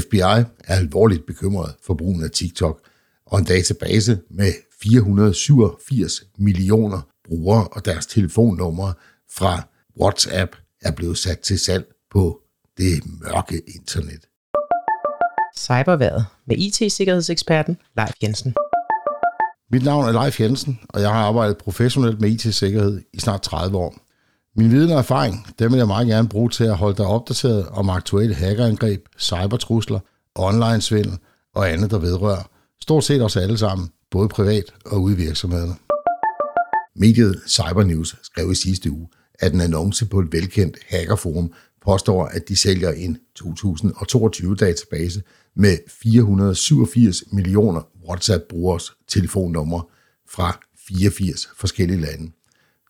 FBI er alvorligt bekymret for brugen af TikTok, og en database med 487 millioner brugere og deres telefonnumre fra WhatsApp er blevet sat til salg på det mørke internet. Cyberværet med IT-sikkerhedseksperten Leif Jensen. Mit navn er Leif Jensen, og jeg har arbejdet professionelt med IT-sikkerhed i snart 30 år. Min viden og erfaring, dem vil jeg meget gerne bruge til at holde dig opdateret om aktuelle hackerangreb, cybertrusler, online-svindel og andet, der vedrører stort set os alle sammen, både privat og ude i virksomhederne. Mediet Cybernews skrev i sidste uge, at en annonce på et velkendt hackerforum påstår, at de sælger en 2022-database med 487 millioner WhatsApp-brugers telefonnumre fra 84 forskellige lande.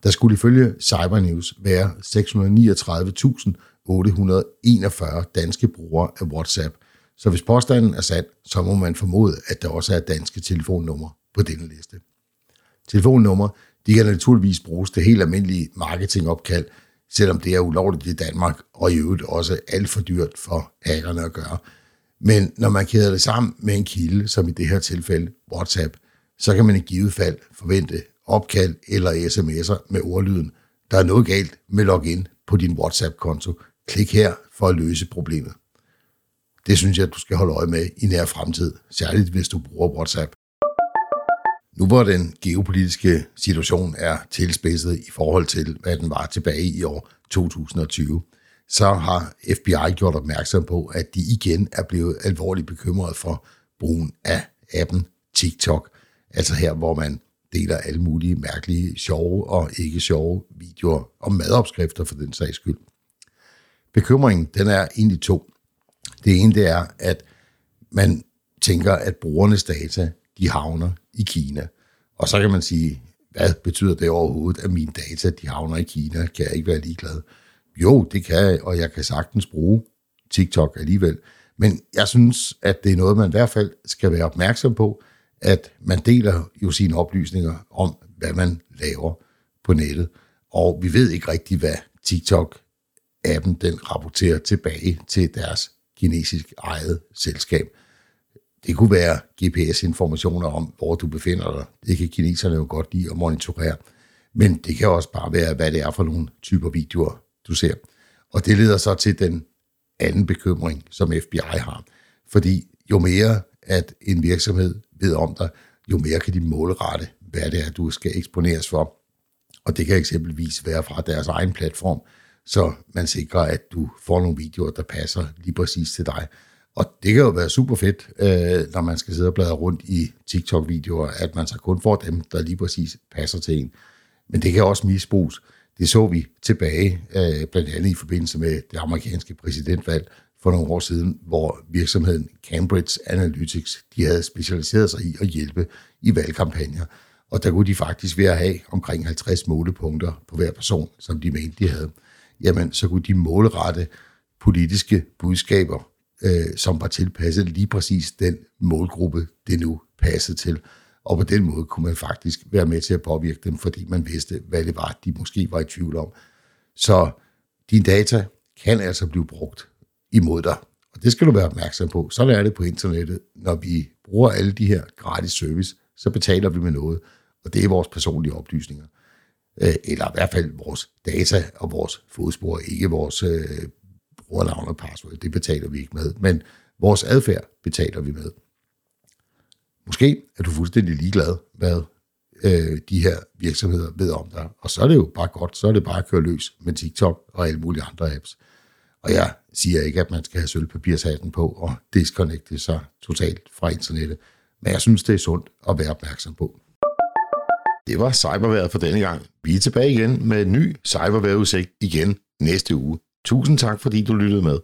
Der skulle ifølge Cybernews være 639.841 danske brugere af WhatsApp. Så hvis påstanden er sand, så må man formode, at der også er danske telefonnumre på denne liste. Telefonnumre de kan naturligvis bruges til helt almindelige marketingopkald, selvom det er ulovligt i Danmark, og i øvrigt også alt for dyrt for hackerne at gøre. Men når man kæder det sammen med en kilde, som i det her tilfælde WhatsApp, så kan man i givet fald forvente opkald eller sms'er med ordlyden, der er noget galt med login på din WhatsApp-konto. Klik her for at løse problemet. Det synes jeg, du skal holde øje med i nær fremtid, særligt hvis du bruger WhatsApp. Nu hvor den geopolitiske situation er tilspidset i forhold til, hvad den var tilbage i år 2020, så har FBI gjort opmærksom på, at de igen er blevet alvorligt bekymret for brugen af appen TikTok. Altså her, hvor man deler alle mulige mærkelige, sjove og ikke sjove videoer og madopskrifter for den sags skyld. Bekymringen, den er egentlig to. Det ene, det er, at man tænker, at brugernes data, de havner i Kina. Og så kan man sige, hvad betyder det overhovedet, at mine data, de havner i Kina? Kan jeg ikke være ligeglad? Jo, det kan jeg, og jeg kan sagtens bruge TikTok alligevel. Men jeg synes, at det er noget, man i hvert fald skal være opmærksom på, at man deler jo sine oplysninger om, hvad man laver på nettet. Og vi ved ikke rigtig, hvad TikTok-appen den rapporterer tilbage til deres kinesisk eget selskab. Det kunne være GPS-informationer om, hvor du befinder dig. Det kan kineserne jo godt lide at monitorere. Men det kan også bare være, hvad det er for nogle typer videoer, du ser. Og det leder så til den anden bekymring, som FBI har. Fordi jo mere, at en virksomhed ved om dig, jo mere kan de målrette, hvad det er, du skal eksponeres for. Og det kan eksempelvis være fra deres egen platform, så man sikrer, at du får nogle videoer, der passer lige præcis til dig. Og det kan jo være super fedt, øh, når man skal sidde og bladre rundt i TikTok-videoer, at man så kun får dem, der lige præcis passer til en. Men det kan også misbruges. Det så vi tilbage, øh, blandt andet i forbindelse med det amerikanske præsidentvalg for nogle år siden, hvor virksomheden Cambridge Analytics, de havde specialiseret sig i at hjælpe i valgkampagner. Og der kunne de faktisk ved at have omkring 50 målepunkter på hver person, som de mente, de havde. Jamen, så kunne de målrette politiske budskaber øh, som var tilpasset lige præcis den målgruppe, det nu passede til. Og på den måde kunne man faktisk være med til at påvirke dem, fordi man vidste, hvad det var, de måske var i tvivl om. Så dine data kan altså blive brugt imod dig. Og det skal du være opmærksom på. Så er det på internettet. Når vi bruger alle de her gratis service, så betaler vi med noget. Og det er vores personlige oplysninger. Øh, eller i hvert fald vores data og vores fodspor, ikke vores øh, brugernavn og password, det betaler vi ikke med, men vores adfærd betaler vi med. Måske er du fuldstændig ligeglad, hvad øh, de her virksomheder ved om dig, og så er det jo bare godt, så er det bare at køre løs med TikTok og alle mulige andre apps. Og jeg siger ikke, at man skal have sølvpapirshatten på og disconnecte sig totalt fra internettet, men jeg synes, det er sundt at være opmærksom på. Det var cyberværet for denne gang. Vi er tilbage igen med en ny cyberværetudsigt igen næste uge. Tusind tak, fordi du lyttede med.